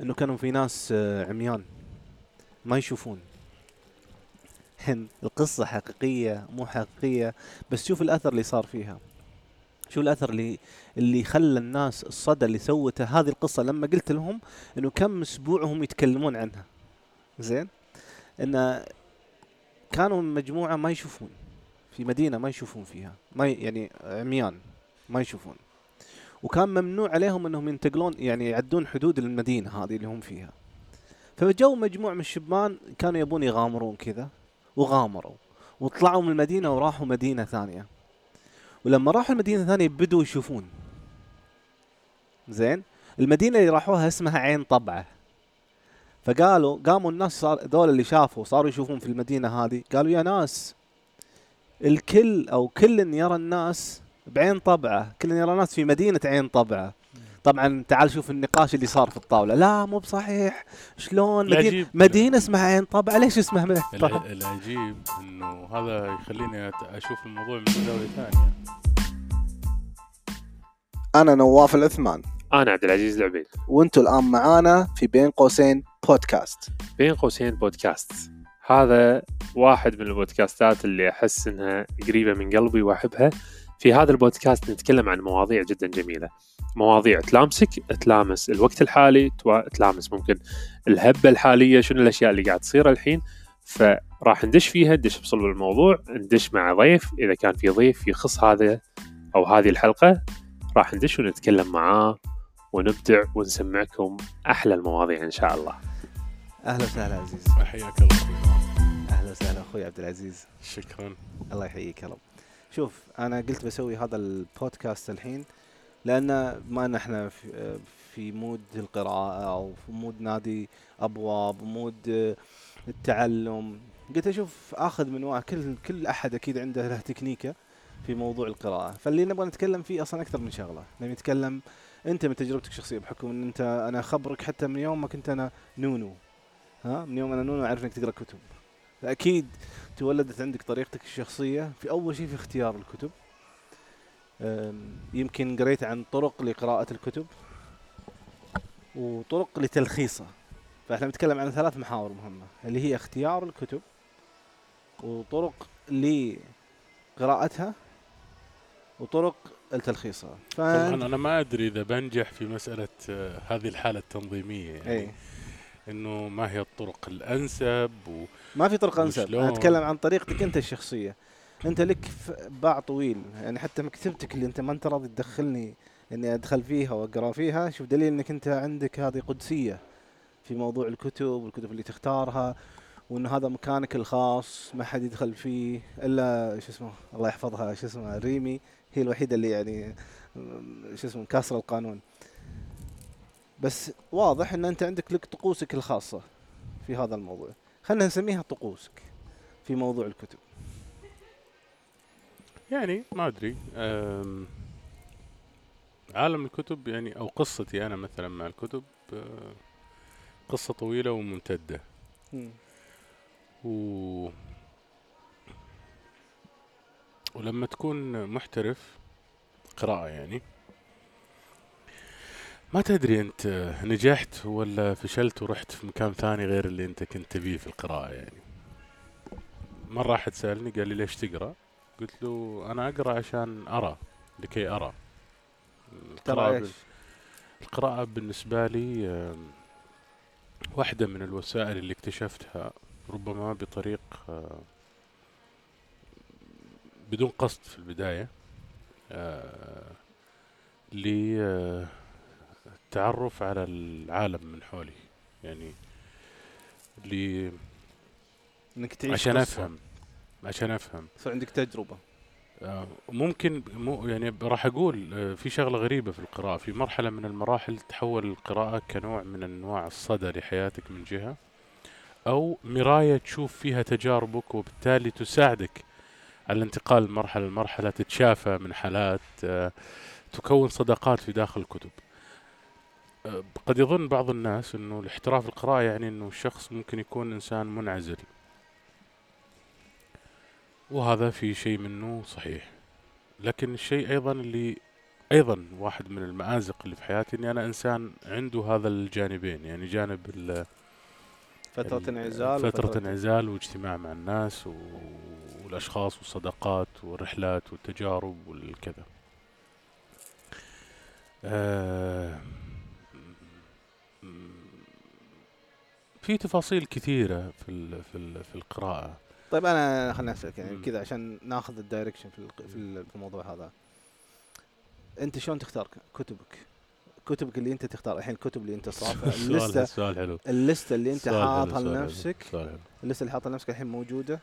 إنه كانوا في ناس آه، عميان ما يشوفون. القصة حقيقية مو حقيقية بس شوف الأثر اللي صار فيها. شو الأثر اللي اللي خلى الناس الصدى اللي سوته هذه القصة. لما قلت لهم إنه كم أسبوع هم يتكلمون عنها. زين؟ إن كانوا مجموعة ما يشوفون. في مدينة ما يشوفون فيها. ما يعني عميان ما يشوفون. وكان ممنوع عليهم إنهم ينتقلون يعني يعدون حدود المدينة هذه اللي هم فيها. فجو مجموعة من الشبان كانوا يبون يغامرون كذا وغامروا وطلعوا من المدينة وراحوا مدينة ثانية. ولما راحوا المدينة الثانية بدوا يشوفون. زين؟ المدينة اللي راحوها اسمها عين طبعة. فقالوا قاموا الناس صار ذول اللي شافوا صاروا يشوفون في المدينة هذه قالوا يا ناس الكل أو كل يرى الناس بعين طبعه. كل يرى الناس في مدينة عين طبعه. طبعا تعال شوف النقاش اللي صار في الطاولة. لا مو بصحيح. شلون؟ مدينة, العجيب- مدينة اسمها عين طبعه. ليش اسمها عين طبعة؟ الع- العجيب إنه هذا يخليني أشوف الموضوع من زاويه ثانية. أنا نواف العثمان أنا عبد العزيز العبيد. وانتوا الآن معانا في بين قوسين بودكاست. بين قوسين بودكاست. هذا واحد من البودكاستات اللي أحس إنها قريبة من قلبي وأحبها. في هذا البودكاست نتكلم عن مواضيع جدا جميلة. مواضيع تلامسك تلامس الوقت الحالي توا- تلامس ممكن الهبة الحالية شنو الأشياء اللي قاعد تصير الحين. فراح ندش فيها ندش بصلب الموضوع ندش مع ضيف. إذا كان في ضيف يخص هذا أو هذه الحلقة راح ندش ونتكلم معاه ونبدع ونسمعكم أحلى المواضيع إن شاء الله. أهلا وسهلا عزيز. حياك الله. أخوي. أهلا وسهلا أخوي عبد العزيز. شكرا. الله يحييك يا رب. شوف أنا قلت بسوي هذا البودكاست الحين لأن ما ان إحنا في, في mood القراءة أو في mood نادي أبواب mood التعلم. قلت أشوف آخذ من وعي كل كل أحد أكيد عنده له تكنيكة في موضوع القراءة. فاللي نبغى نتكلم فيه أصلا أكثر من شغلة. نبي نتكلم أنت من تجربتك الشخصية بحكم إن أنت أنا اخبرك حتى من يوم ما كنت أنا نونو. ها؟ من يوم أنا نونو أعرف إنك تقرأ كتب. فأكيد تولدت عندك طريقتك الشخصية في أول شيء في اختيار الكتب. يمكن قريت عن طرق لقراءة الكتب وطرق لتلخيصها. فإحنا بنتكلم عن ثلاث محاور مهمة اللي هي اختيار الكتب وطرق لقراءتها وطرق لتلخيصها. طبعا أنا ما أدري إذا بنجح في مسألة آه، هذه الحالة التنظيمية يعني. اي إنه ما هي الطرق الأنسب و... ما في طرق انسب؟ أنا اتكلم عن طريقتك أنت الشخصية. أنت لك باع طويل. يعني حتى مكتبتك اللي أنت ما أنت راضي تدخلني إني أدخل فيها وأقرأ فيها شوف دليل إنك أنت عندك هذه قدسية في موضوع الكتب والكتب اللي تختارها وانه هذا مكانك الخاص ما حد يدخل فيه إلا شو اسمه الله يحفظها شو اسمه ريمي. هي الوحيدة اللي يعني شو اسمه كاسره القانون. بس واضح إن أنت عندك لك طقوسك الخاصة في هذا الموضوع. خلينا نسميها طقوسك في موضوع الكتب. يعني ما أدري عالم الكتب يعني أو قصتي أنا مثلا مع الكتب آه، قصة طويلة وممتدة. و ولما تكون محترف قراءة يعني ما تدري انت نجحت ولا فشلت ورحت في مكان ثاني غير اللي انت كنت تبيه في القراءة يعني؟ مرة واحد سألني قال لي ليش تقرأ؟ قلت له أنا أقرأ عشان أرى لكي أرى. القراءة بال- القراءة بالنسبة لي واحدة من الوسائل اللي اكتشفتها ربما بطريق آه، بدون قصد في البداية آه، للتعرف على العالم من حولي. يعني لي إنك تعيش عشان قصة. أفهم. عشان أفهم. يصير عندك تجربة. آه، ممكن مو يعني راح أقول آه، في شغلة غريبة في القراءة. في مرحلة من المراحل تحول القراءة كنوع من أنواع الصدى لحياتك من جهة أو مراية تشوف فيها تجاربك وبالتالي تساعدك على الانتقال من مرحلة لمرحلة تتشافى من حالات آه، تكون صداقات في داخل الكتب. قد يظن بعض الناس إنه الاحتراف القراءة يعني إنه الشخص ممكن يكون إنسان منعزل وهذا في شيء منه صحيح لكن الشيء أيضا اللي أيضا واحد من المآزق اللي في حياتي إني أنا إنسان عنده هذا الجانبين يعني جانب ال- فترة ال- انعزال فترة انعزال واجتماع مع الناس. والأشخاص والصداقات والرحلات والتجارب والكذا آه... في تفاصيل كثيرة في ال... في ال... في القراءة. طيب أنا خليني أسألك يعني. كذا عشان ناخذ الدايركشن في في ال- في الموضوع هذا. أنت شلون تختار كتبك؟ كتبك اللي أنت تختار. الحين الكتب اللي أنت صافها اللستة. حلو. اللستة اللي أنت حاطها لنفسك. اللستة اللي حاطها لنفسك الحين موجودة.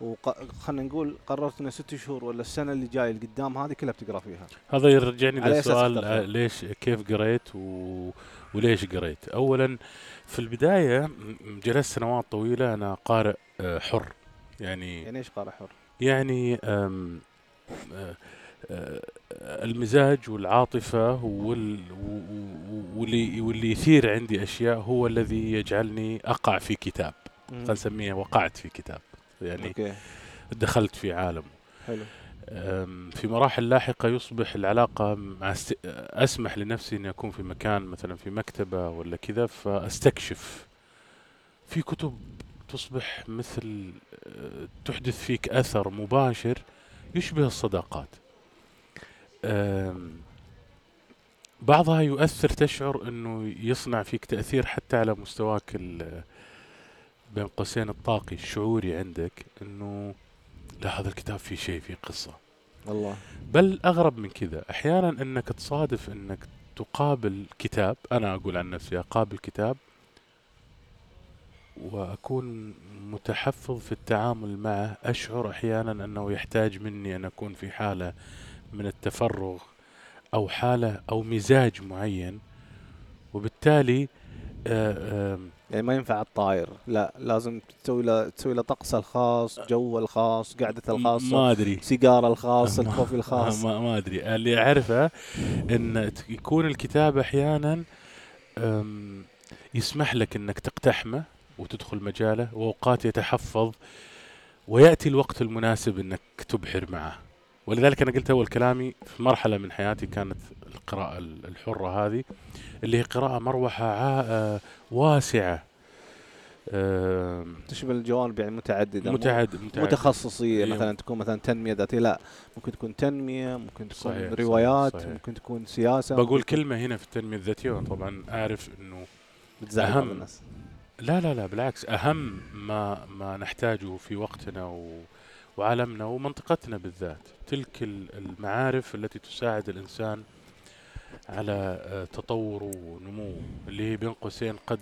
وخلينا نقول قررت ان ست شهور ولا السنة اللي جاية اللي قدام هذه كلها بتقرأ فيها. هذا يرجعني على أساس لسؤال اخترت. آه، ليش كيف قريت و... وليش قريت؟ اولا في البداية جلست سنوات طويلة أنا قارئ آه، حر. يعني يعني إيش قارئ حر؟ يعني أم آه، المزاج والعاطفة وال واللي واللي يثير عندي أشياء هو الذي يجعلني أقع في كتاب. خلينا نسميه وقعت في كتاب. يعني أوكي. دخلت في عالم. حلو. في مراحل لاحقة يصبح العلاقة مع است... أسمح لنفسي أني أكون في مكان مثلا في مكتبة ولا كذا فأستكشف. في كتب تصبح مثل أه، تحدث فيك أثر مباشر يشبه الصداقات. بعضها يؤثر تشعر أنه يصنع فيك تأثير حتى على مستواك ال- بين قوسين الطاقي الشعوري عندك أنه لا هذا الكتاب فيه شيء فيه قصة. والله. بل أغرب من كذا أحيانا أنك تصادف أنك تقابل كتاب أنا أقول عن نفسي أقابل كتاب وأكون متحفظ في التعامل معه. أشعر أحيانا أنه يحتاج مني أن أكون في حالة من التفرغ أو حالة أو مزاج معين وبالتالي آه، آم، يعني ما ينفع الطاير. لا لازم تسوي له تسوي له طقسه الخاص جو الخاص قعدته الخاصه ما أدري. سيجارة الخاص الكوفي الخاص. ما, ما أدري. اللي أعرفه إن يكون الكتاب أحيانا يسمح لك إنك تقتحمه وتدخل مجاله وأوقات يتحفظ ويأتي الوقت المناسب إنك تبحر معه. ولذلك أنا قلت أول كلامي في مرحلة من حياتي كانت القراءة ال- الحرة هذه اللي هي آه، واسعة أم، تشمل الجوانب يعني متعددة مو- متعد مو متعد تخصصيه أيوة. مثلا تكون مثلا تنمية ذاتية لا ممكن تكون تنمية ممكن تكون صحيح، روايات صحيح،. ممكن تكون سياسة بقول كلمة هنا في التنمية الذاتية وأنا طبعا أعرف إنه أهم. الناس لا لا لا بالعكس أهم ما ما نحتاجه في وقتنا و وعالمنا ومنطقتنا بالذات تلك ال- المعارف التي تساعد الإنسان على آه، تطوره ونموه اللي هي بين قوسين قد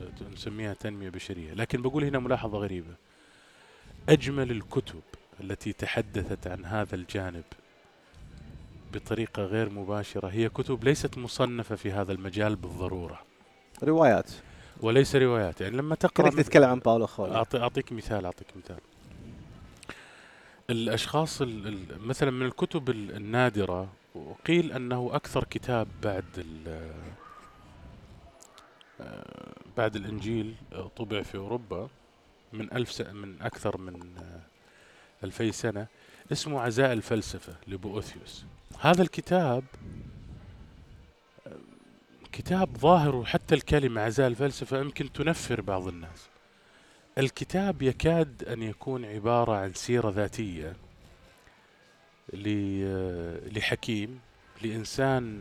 آه، نسميها تنمية بشرية. لكن بقول هنا ملاحظة غريبة. أجمل الكتب التي تحدثت عن هذا الجانب بطريقة غير مباشرة هي كتب ليست مصنفة في هذا المجال بالضرورة. روايات. وليس روايات. يعني لما تقرأ كانك تتكلم عن باولو خولي أعطي أعطيك مثال أعطيك مثال. الأشخاص ال- ال- مثلا من الكتب ال- النادرة وقيل أنه أكثر كتاب بعد آه، بعد الإنجيل طبع في أوروبا من ألف س- من أكثر من آه، ألفي سنة اسمه عزاء الفلسفة لبؤوثيوس هذا الكتاب آه، كتاب ظاهر حتى الكلمة عزاء الفلسفة يمكن تنفر بعض الناس. الكتاب يكاد أن يكون عبارة عن سيرة ذاتية لحكيم لإنسان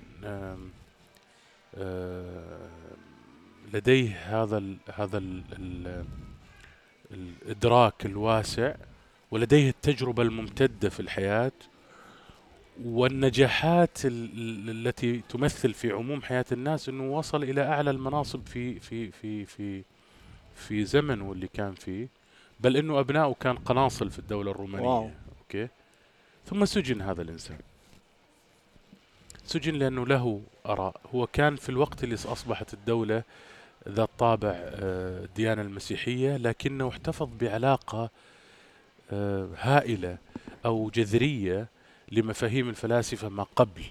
لديه هذا ال هذا ال ال الإدراك الواسع ولديه التجربة الممتدة في الحياة والنجاحات ال- ال- التي تمثل في عموم حياة الناس أنه وصل إلى أعلى المناصب في في في في في زمنه اللي كان فيه. بل إنه ابنائه كان قناصل في الدولة الرومانية. واو. okay؟ ثم سجن هذا الإنسان. سجن لأنه له آراء. هو كان في الوقت اللي أصبحت الدولة ذات طابع آه، الديانه المسيحية لكنه احتفظ بعلاقة آه، هائلة أو جذرية لمفاهيم الفلاسفة ما قبل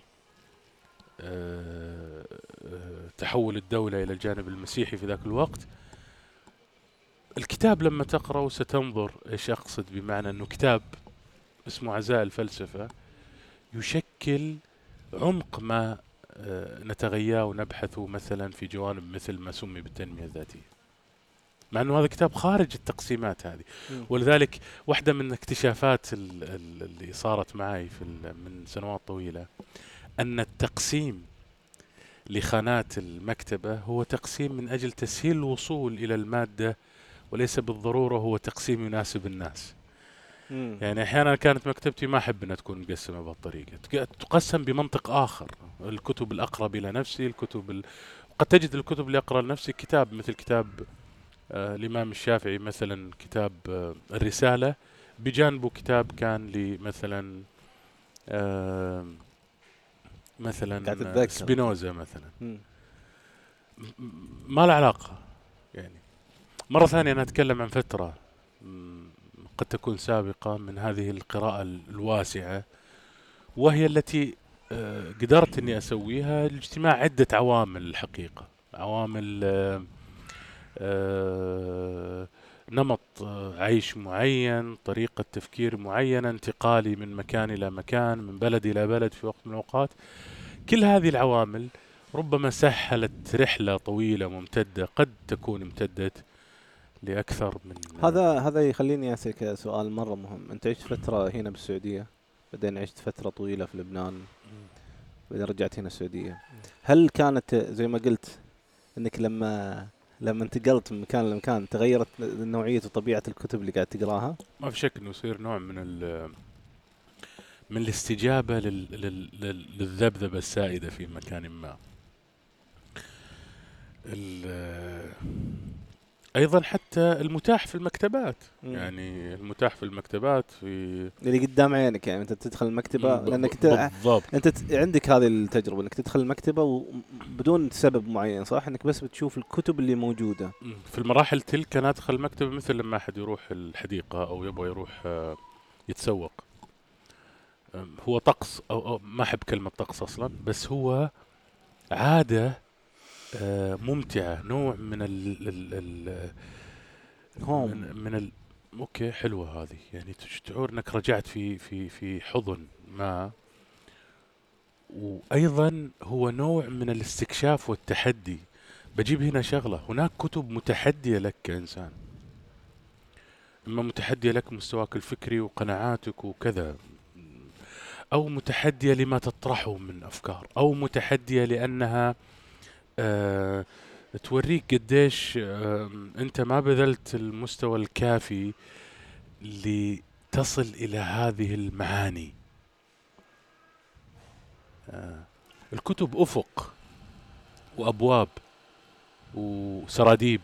آه، آه، تحول الدولة إلى الجانب المسيحي في ذاك الوقت. الكتاب لما تقرأه ستنظر إيش أقصد بمعنى أنه كتاب اسمه عزاء الفلسفة يشكل عمق ما آه، نتغياه ونبحثه مثلا في جوانب مثل ما سمي بالتنمية الذاتية. مع إنه هذا كتاب خارج التقسيمات هذه. ولذلك واحدة من اكتشافات ال- ال- اللي صارت معي في من سنوات طويلة أن التقسيم لخانات المكتبة هو تقسيم من أجل تسهيل الوصول إلى المادة وليس بالضرورة هو تقسيم يناسب الناس. مم. يعني أحيانا كانت مكتبتي ما أحب إنها تكون مقسمة بهالطريقة تق- تقسم بمنطق آخر الكتب الأقرب إلى نفسي الكتب ال... قد تجد الكتب اللي أقرأ لنفسي كتاب مثل كتاب آه الإمام الشافعي مثلا كتاب آه الرسالة بجانبه كتاب كان لي مثلا آه مثلا. سبينوزا مثلا مم. ما له علاقة يعني مرة ثانية أنا أتكلم عن فترة م، قد تكون سابقة من هذه القراءة ال- الواسعة وهي التي آه، قدرت أني أسويها لاجتماع عدة عوامل الحقيقة عوامل آه، آه، نمط عيش معين طريقة تفكير معينة انتقالي من مكان إلى مكان من بلد إلى بلد في وقت من الأوقات. كل هذه العوامل ربما سهلت رحلة طويلة ممتدة قد تكون امتدت. لأكثر من هذا هذا يخليني أسألك سؤال مرة مهم. أنت عشت فترة هنا بالسعودية بعدين عشت فترة طويلة في لبنان بعدين رجعت هنا السعودية. هل كانت زي ما قلت إنك لما لما انتقلت من مكان لمكان تغيرت نوعية وطبيعة الكتب اللي قاعد تقراها؟ ما في شك إنه يصير نوع من ال من الاستجابة لل لل لل للذبذبة السائدة في مكان ما. أيضا حتى المتاح في المكتبات. مم. يعني المتاح في المكتبات في اللي قدام عينك يعني أنت تدخل المكتبة ب- لأنك ت... بالضبط. أنت ت... عندك هذه التجربة إنك تدخل المكتبة وبدون سبب معين صح؟ إنك بس بتشوف الكتب اللي موجودة. مم. في المراحل تلك أنا أدخل المكتبة مثل لما أحد يروح الحديقة أو يبغى يروح آه، يتسوق. أم، هو طقس أو, أو ما أحب كلمة طقس أصلا بس هو عادة آه، ممتعة نوع من ال ال ال هوم. من, من ال أوكي حلوة هذه. يعني تشعر إنك رجعت في في في حضن ما. وأيضا هو نوع من الاستكشاف والتحدي. بجيب هنا شغلة هناك كتب متحدية لك كإنسان. إما متحدية لك مستواك الفكري وقناعاتك وكذا أو متحدية لما تطرحه من أفكار أو متحدية لأنها آه توريك قديش آه أنت ما بذلت المستوى الكافي لتصل إلى هذه المعاني. آه الكتب أفق وأبواب وسراديب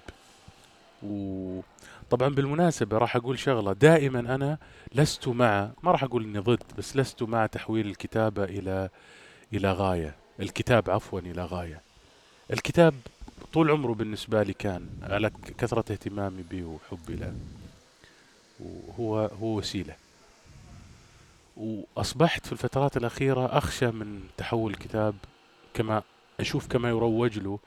وطبعا بالمناسبة راح أقول شغلة دائما أنا لست مع ما راح أقول إني ضد بس لست مع تحويل الكتابة إلى إلى غاية. الكتاب عفوا إلى غاية. الكتاب طول عمره بالنسبة لي كان على كثرة اهتمامي به وحبي له. وهو هو وسيلة. وأصبحت في الفترات الأخيرة أخشى من تحول الكتاب كما أشوف كما يروج له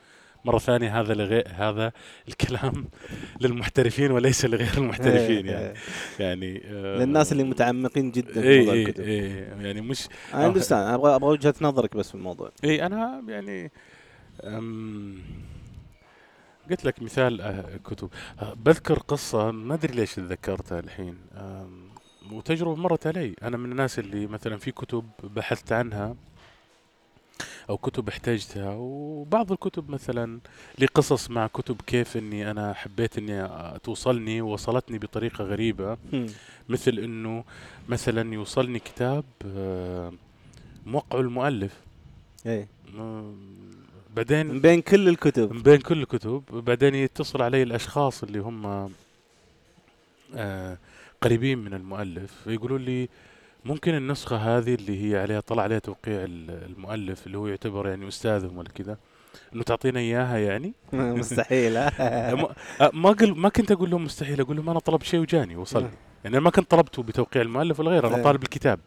مرة ثانية هذا لغير هذا الكلام للمحترفين وليس لغير المحترفين يعني. يعني آه، للناس اللي متعمقين جدا في اي موضوع الكتب. اي يعني مش أنا understand أبغى أبغى وجهة نظرك بس في الموضوع. اي أنا يعني قلت لك مثال آه، كتب. آه، بذكر قصة ما أدري ليش تذكرتها الحين. وتجربة مرت علي. أنا من الناس اللي مثلا في كتب بحثت عنها أو كتب احتاجتها وبعض الكتب مثلا لي قصص مع كتب كيف إني أنا حبيت آه، توصلني ووصلتني بطريقة غريبة. مثل إنه مثلا يوصلني كتاب آه، موقع المؤلف. اي آه، من بعدين بين كل الكتب من بين كل الكتب بعدين يتصل علي الأشخاص اللي هم آه، قريبين من المؤلف يقولوا لي ممكن النسخة هذه اللي هي عليها طلع عليها توقيع ال- المؤلف اللي هو يعتبر يعني أستاذهم ولا كذا إنه تعطينا إياها يعني مستحيل؟ ما آه، ما قل ما كنت أقول لهم مستحيل أقول لهم أنا طلبت شيء وجاني وصلني يعني أنا ما كنت طلبته بتوقيع المؤلف ولا غيره أنا إيه. طالب الكتاب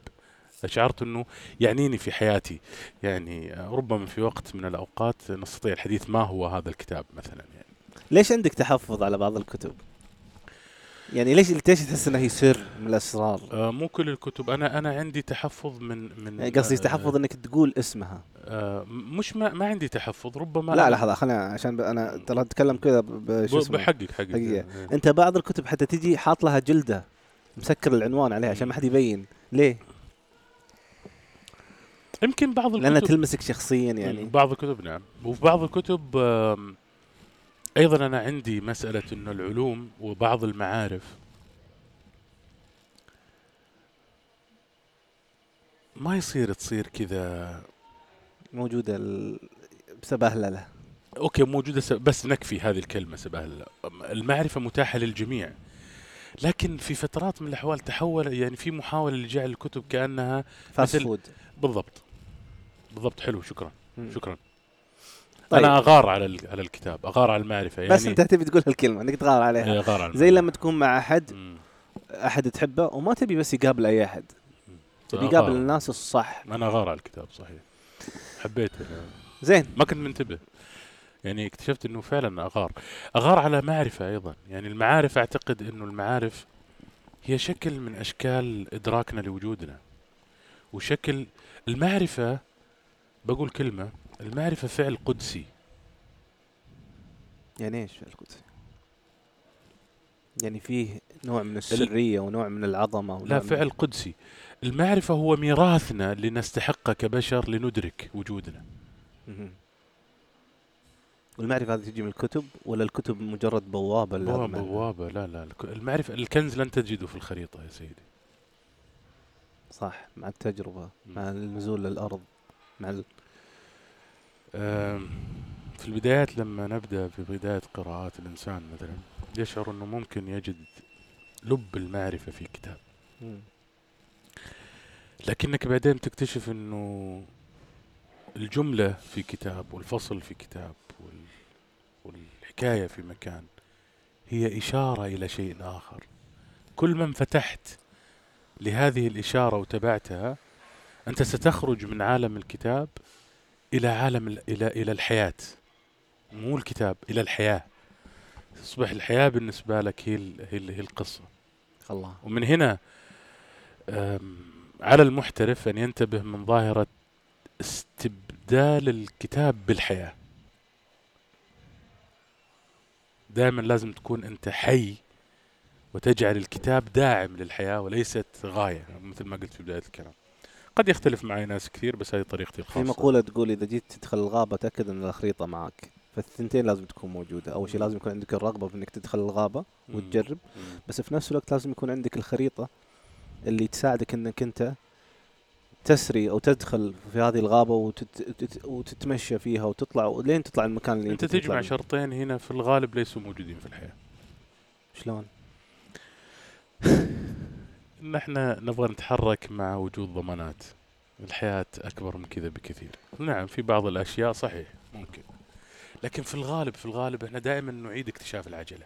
شعرت إنه يعنيني في حياتي يعني آه، ربما في وقت من الأوقات نستطيع الحديث ما هو هذا الكتاب مثلا يعني ليش عندك تحفظ على بعض الكتب؟ يعني ليش ليش تحس انها هي سر من الأسرار؟ آه مو كل الكتب أنا أنا عندي تحفظ من من يعني قصدي آه، تحفظ إنك تقول اسمها آه مش ما, ما عندي تحفظ ربما لا لحظة خلينا عشان أنا ترى أتكلم كذا بحقك حقك حقيقة. إيه. أنت بعض الكتب حتى تجي حاط لها جلدة مسكر العنوان عليها عشان ما حد يبين ليه؟ يمكن بعض الكتب لانها تلمسك شخصيا يعني. بعض الكتب نعم. وفي بعض الكتب أيضا أنا عندي مسألة إنه العلوم وبعض المعارف. ما يصير تصير كذا موجودة ال- بسبهلله أوكي موجودة س- بس نكفي هذه الكلمة سبهل المعرفة متاحة للجميع. لكن في فترات من الأحوال تحول يعني في محاولة لجعل الكتب كأنها fast مثل- food بالضبط. بالضبط. حلو. شكرا. شكرا. طيب. أنا أغار على على الكتاب. أغار على المعرفة. يعني بس أنت تبي تقول هالكلمة إنك تغار عليها. إيه، أغار على زي. لما تكون مع أحد. أحد تحبه وما تبي بس يقابل أي أحد. تبي. يقابل الناس الصح. أنا أغار على الكتاب صحيح. حبيته. زين. ما كنت منتبه. يعني اكتشفت إنه فعلا أغار. أغار على معرفة أيضا. يعني المعارف أعتقد إنه المعارف هي شكل من أشكال إدراكنا لوجودنا. وشكل المعرفة بقول كلمة المعرفة فعل قدسي يعني إيش القدس يعني فيه نوع من السرية ونوع من العظمة ونوع لا من- فعل قدسي المعرفة هو ميراثنا لنستحقه كبشر لندرك وجودنا مهم. والمعرفه هذه تجي من الكتب ولا الكتب مجرد بوابة المعنى؟ بوابة لا لا المعرفة الكنز لن تجده في الخريطة يا سيدي صح مع التجربة مم. مع النزول للأرض مع ال... أم، في البدايات لما نبدأ في بداية قراءات الإنسان مثلا يشعر أنه ممكن يجد لب المعرفة في كتاب. لكنك بعدين تكتشف أنه الجملة في كتاب والفصل في كتاب وال... والحكاية في مكان هي إشارة إلى شيء آخر. كل ما انفتحت لهذه الإشارة وتبعتها أنت ستخرج من عالم الكتاب إلى عالم ال- إلى إلى الحياة. مو الكتاب إلى الحياة. تصبح الحياة بالنسبة لك هي ال- هي, ال- هي القصة. الله. ومن هنا على المحترف أن ينتبه من ظاهرة استبدال الكتاب بالحياة. دائما لازم تكون أنت حي وتجعل الكتاب داعم للحياة وليست غاية مثل ما قلت في بداية الكلام. قد يختلف معي ناس كثير بس هذه طريقتي الخاصة في مقولة تقول إذا جيت تدخل الغابة تأكد إن الخريطه معك فالثنتين لازم تكون موجودة أول شيء. لازم يكون عندك الرغبة في إنك تدخل الغابة. وتجرب. بس في نفس الوقت لازم يكون عندك الخريطة اللي تساعدك إنك أنت تسري أو تدخل في هذه الغابة وتت... وتت- وتتمشى فيها وتطلع لين تطلع المكان اللي أنت تطلع تجمع. شرطين هنا في الغالب ليسوا موجودين في الحياة شلون؟ ان إحنا نبغى نتحرك مع وجود ضمانات. الحياة أكبر من كذا بكثير. نعم في بعض الأشياء صحيح ممكن. لكن في الغالب في الغالب إحنا دائما نعيد اكتشاف العجلة.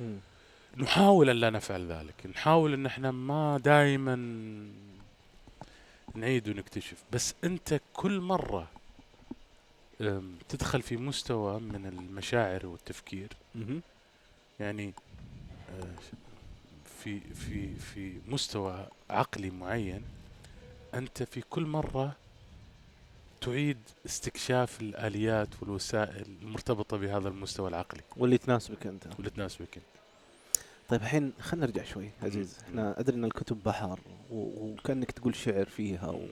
مم. نحاول أن لا نفعل ذلك. نحاول أن إحنا ما دائما نعيد ونكتشف. بس أنت كل مرة أم، تدخل في مستوى من المشاعر والتفكير. يعني آه، في في في مستوى عقلي معين أنت في كل مرة تعيد استكشاف الآليات والوسائل المرتبطة بهذا المستوى العقلي واللي تناسبك أنت واللي تناسبك أنت. طيب الحين خلينا نرجع شوي عزيز. إحنا أدري إن الكتب بحر وكأنك تقول شعر فيها و...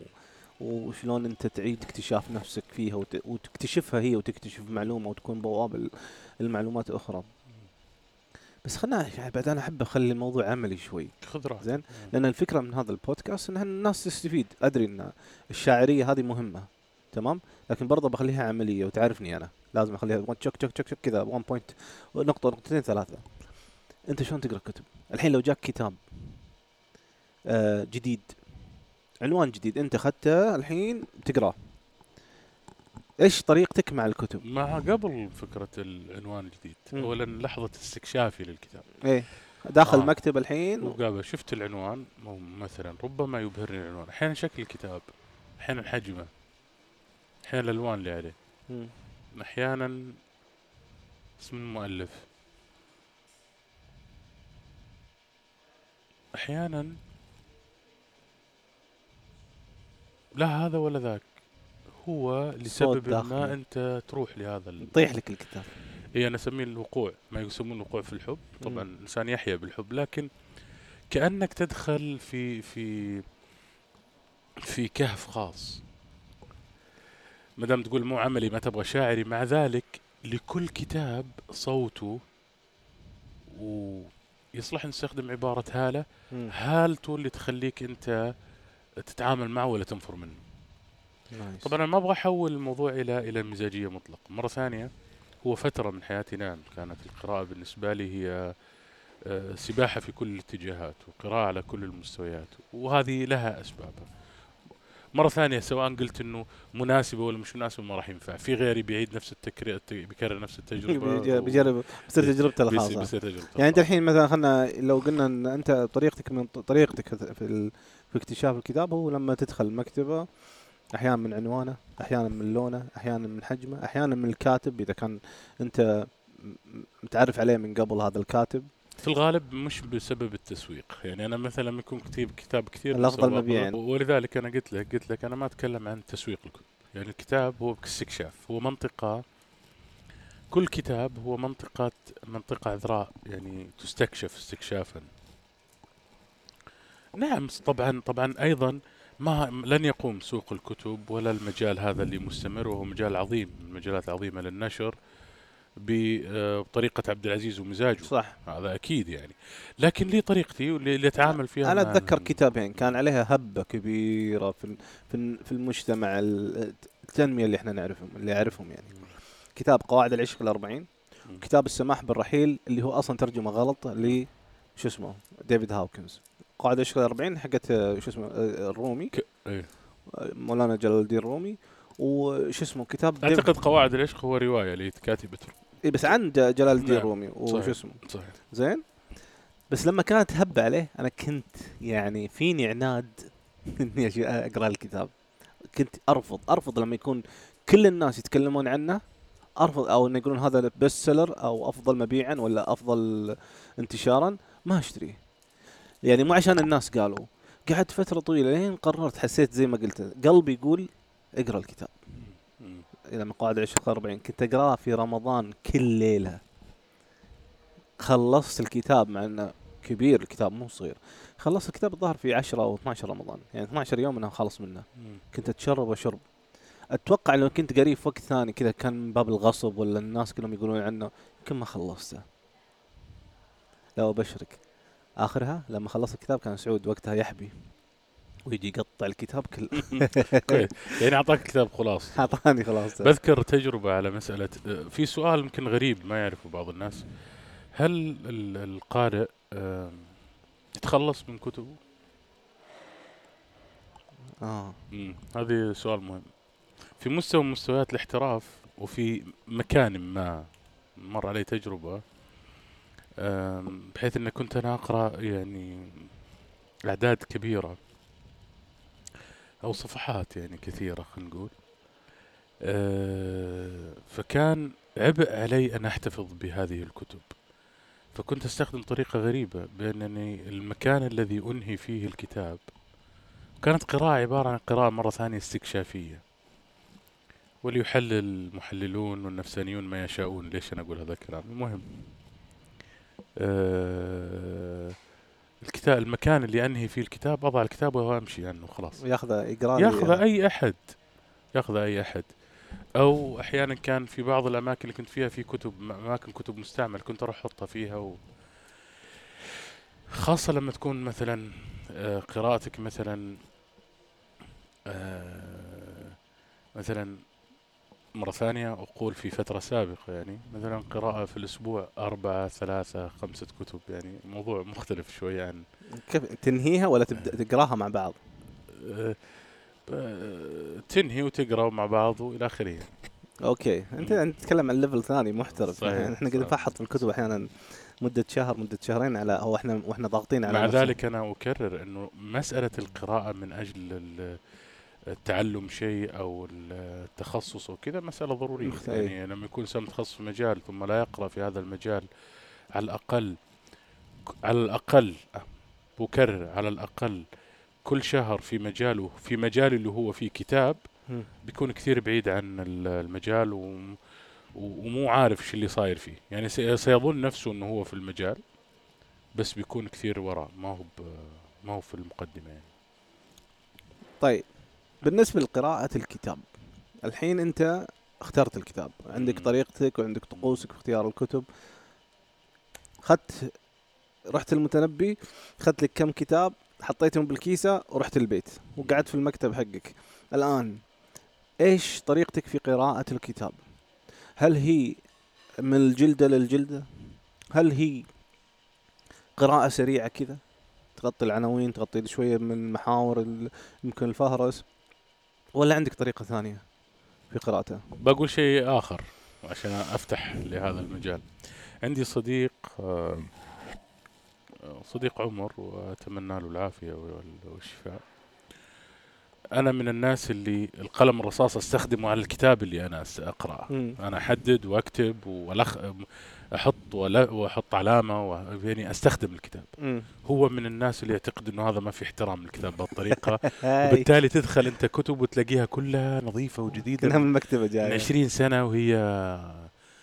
وشلون أنت تعيد اكتشاف نفسك فيها وت... وتكتشفها هي وتكتشف معلومة وتكون بوابة المعلومات أخرى بس خلنا بعد أنا أحب أخلي الموضوع عملي شوي. خذ راحتك. زين؟ لأن الفكرة من هذا البودكاست إن الناس تستفيد. أدري إن الشاعرية هذه مهمة. تمام؟ لكن برضه بخليها عملية وتعرفني أنا. لازم أخليها تشك تشك تشك كذا 1 point نقطة نقطتين ثلاثة. أنت شلون تقرأ كتب؟ الحين لو جاك كتاب آه جديد عنوان جديد أنت أخذته الحين تقرأه. إيش طريقتك مع الكتب؟ مع قبل فكرة العنوان الجديد مم. اولا لحظة استكشافي للكتاب. إيه. داخل آه. المكتب الحين؟ وقابل شفت العنوان مثلا ربما يبهرني العنوان. أحيانا شكل الكتاب أحيانا حجمه أحيانا الألوان اللي عليه. مم. أحيانا اسم المؤلف. أحيانا لا هذا ولا ذاك. هو لسبب ما. أنت تروح لهذا. يطيح لك الكتاب هي أنا أسميه الوقوع ما يسمون الوقوع في الحب طبعا مم. الانسان يحيا بالحب لكن كأنك تدخل في في في كهف خاص ما دام تقول مو عملي ما تبغى شاعري مع ذلك لكل كتاب صوته ويصلح نستخدم عبارة هالة مم. هالته اللي تخليك أنت تتعامل معه ولا تنفر منه نايس. طبعا أنا ما أبغى أحول الموضوع إلى إلى المزاجيه مطلق مرة ثانية هو فترة من حياتي نعم كانت القراءة بالنسبة لي هي آه، سباحة في كل الاتجاهات وقراءة على كل المستويات وهذه لها أسبابها مرة ثانية سواء قلت إنه مناسبة ولا مش مناسبة ما راح ينفع، في غيري بيعيد نفس التكرير بيكرر نفس و- بيجرب بيس- تجربته الخاصة بيصير تجربة يعني أنت. الحين مثلا خلنا لو قلنا إن أنت طريقتك من طريقتك في ال... في اكتشاف الكتاب هو لما تدخل المكتبة أحيانا من عنوانه أحيانا من لونه أحيانا من حجمه أحيانا من الكاتب إذا كان أنت متعرف عليه من قبل هذا الكاتب. في الغالب مش بسبب التسويق. يعني أنا مثلا لما يكون كتيب كتاب كثير الأفضل بسوق- مبيعاً. ولذلك أنا قلت لك قلت لك أنا ما أتكلم عن تسويق الكتب يعني الكتاب هو استكشاف هو منطقة كل كتاب هو منطقة منطقة عذراء يعني تستكشف استكشافا. نعم طبعا طبعا أيضا ما لن يقوم سوق الكتب ولا المجال هذا اللي مستمر وهو مجال عظيم من المجالات العظيمة للنشر ب- بطريقة عبد العزيز ومزاجه. صح. هذا أكيد يعني. لكن لي طريقتي واللي اللي أتعامل فيها أنا أتذكر كتابين كان عليها هبة كبيرة في في ال- في المجتمع ال- التنمية اللي إحنا نعرفهم اللي أعرفهم يعني. كتاب قواعد العشق الأربعين مم. كتاب السماح بالرحيل اللي هو أصلا ترجمة غلط ل شو اسمه؟ ديفيد هاوكنز. قواعد العشق الأربعين حقت آه، شو اسمه آه، الرومي. ك... إيه. آه، مولانا جلال الدين الرومي. وش اسمه كتاب أعتقد قواعد العشق هو رواية لكاتبه إيه بس عن جلال الدين نعم. الرومي. وش. اسمه؟ صحيح. زين. بس لما كانت هبة عليه أنا كنت يعني فيني عناد إني أقرأ الكتاب. كنت أرفض أرفض لما يكون كل الناس يتكلمون عنه أرفض أو إنه يقولون هذا best seller أو أفضل مبيعا ولا أفضل انتشارا ما أشتريه. يعني مو عشان الناس قالوا. قعدت فترة طويلة لين قررت حسيت زي ما قلت قلبي يقول اقرأ الكتاب. إلى قواعد العشق 40 كنت اقراه في رمضان كل ليلة. خلصت الكتاب مع إنه كبير الكتاب مو صغير. خلصت الكتاب الظاهر في 10 أو 12 رمضان. يعني 12 يوم أنا خلص منه. كنت أتشرب وشرب أتوقع لو كنت قريب في وقت ثاني كذا كان من باب الغصب ولا الناس كلهم يقولون عنه يمكن ما خلصته. لا أبشرك. آخرها لما خلصت الكتاب كان سعود وقتها يحبي ويجي يقطع الكتاب كله. كويس يعني أعطاك كتاب خلاص. أعطاني خلاص. بذكر تجربة على مسألة في سؤال يمكن غريب ما يعرفه بعض الناس. هل ال- القارئ يتخلص من كتبه؟ آه. هذه سؤال مهم. في مستوى من مستويات الاحتراف وفي مكان ما مر علي تجربة آم، بحيث أن كنت أنا أقرأ يعني أعداد كبيرة أو صفحات يعني كثيرة خلينا نقول. آه، فكان عبء علي أن أحتفظ بهذه الكتب. فكنت أستخدم طريقة غريبة بأنني المكان الذي أنهي فيه الكتاب كانت قراءة عبارة عن قراءة مرة ثانية استكشافية. وليحلل المحللون والنفسانيون ما يشاءون. ليش أنا أقول هذا الكلام؟ المهم. الكتاب المكان اللي أنهي فيه الكتاب أضع الكتاب وأمشي عنه خلاص. ياخذه يقرا لي ياخذ أي أحد. ياخذ أي أحد. أو أحيانا كان في بعض الأماكن اللي كنت فيها في كتب أماكن كتب مستعمل كنت أروح أحطها فيها و خاصة لما تكون مثلا آه، قراءتك مثلا آه، مثلا مرة ثانية أقول في فترة سابقة يعني مثلا قراءة في الأسبوع أربعة ثلاثة خمسة كتب يعني موضوع مختلف شوي عن كيف تنهيها ولا تبدأ تقراها مع بعض؟ آه، آه، تنهي وتقرأ مع بعض وإلى آخره okay أنت تتكلم عن level ثاني محترف صحيح، يعني إحنا صحيح. نفحط في الكتب أحيانا مدة شهر مدة شهرين على هو إحنا وإحنا ضاغطين على مع نفسنا. ذلك أنا أكرر إنه مسألة القراءة من أجل ال- التعلم شيء أو التخصص أو كذا مسألة ضرورية. مخت- يعني لما يكون انسان متخصص في مجال ثم لا يقرأ في هذا المجال على الأقل على الأقل وكرر على الأقل كل شهر في مجاله في مجال اللي هو فيه كتاب. بيكون كثير بعيد عن ال- المجال و ومو عارف شو اللي صاير فيه. يعني سي- سيظن نفسه إنه هو في المجال بس بيكون كثير ورا ما هو ما هو في المقدمة يعني. طيب بالنسبة لقراءة الكتاب الحين أنت اخترت الكتاب عندك. طريقتك وعندك طقوسك في اختيار الكتب. خدت رحت المتنبي خدت لك كم كتاب حطيتهم بالكيسة ورحت البيت وقعدت في المكتب حقك. الآن إيش طريقتك في قراءة الكتاب؟ هل هي من الجلدة للجلدة؟ هل هي قراءة سريعة كذا؟ تغطي العناوين تغطي شوية من محاور ال- يمكن الفهرس. ولا عندك طريقة ثانية في قراءته؟ بقول شيء آخر عشان أفتح لهذا المجال. عندي صديق صديق عمر وأتمنى له العافية وال- والشفاء. أنا من الناس اللي القلم الرصاص أستخدمه على الكتاب اللي أقرأه. مم. أنا أحدد وأكتب والخ أحط وأحط علامة و... يعني أستخدم الكتاب. مم. هو من الناس اللي يعتقد إنه هذا ما في احترام للكتاب بهالطريقه وبالتالي تدخل أنت كتب وتلاقيها كلها نظيفة كانها وجديده من المكتبة من جاية 20 سنة وهي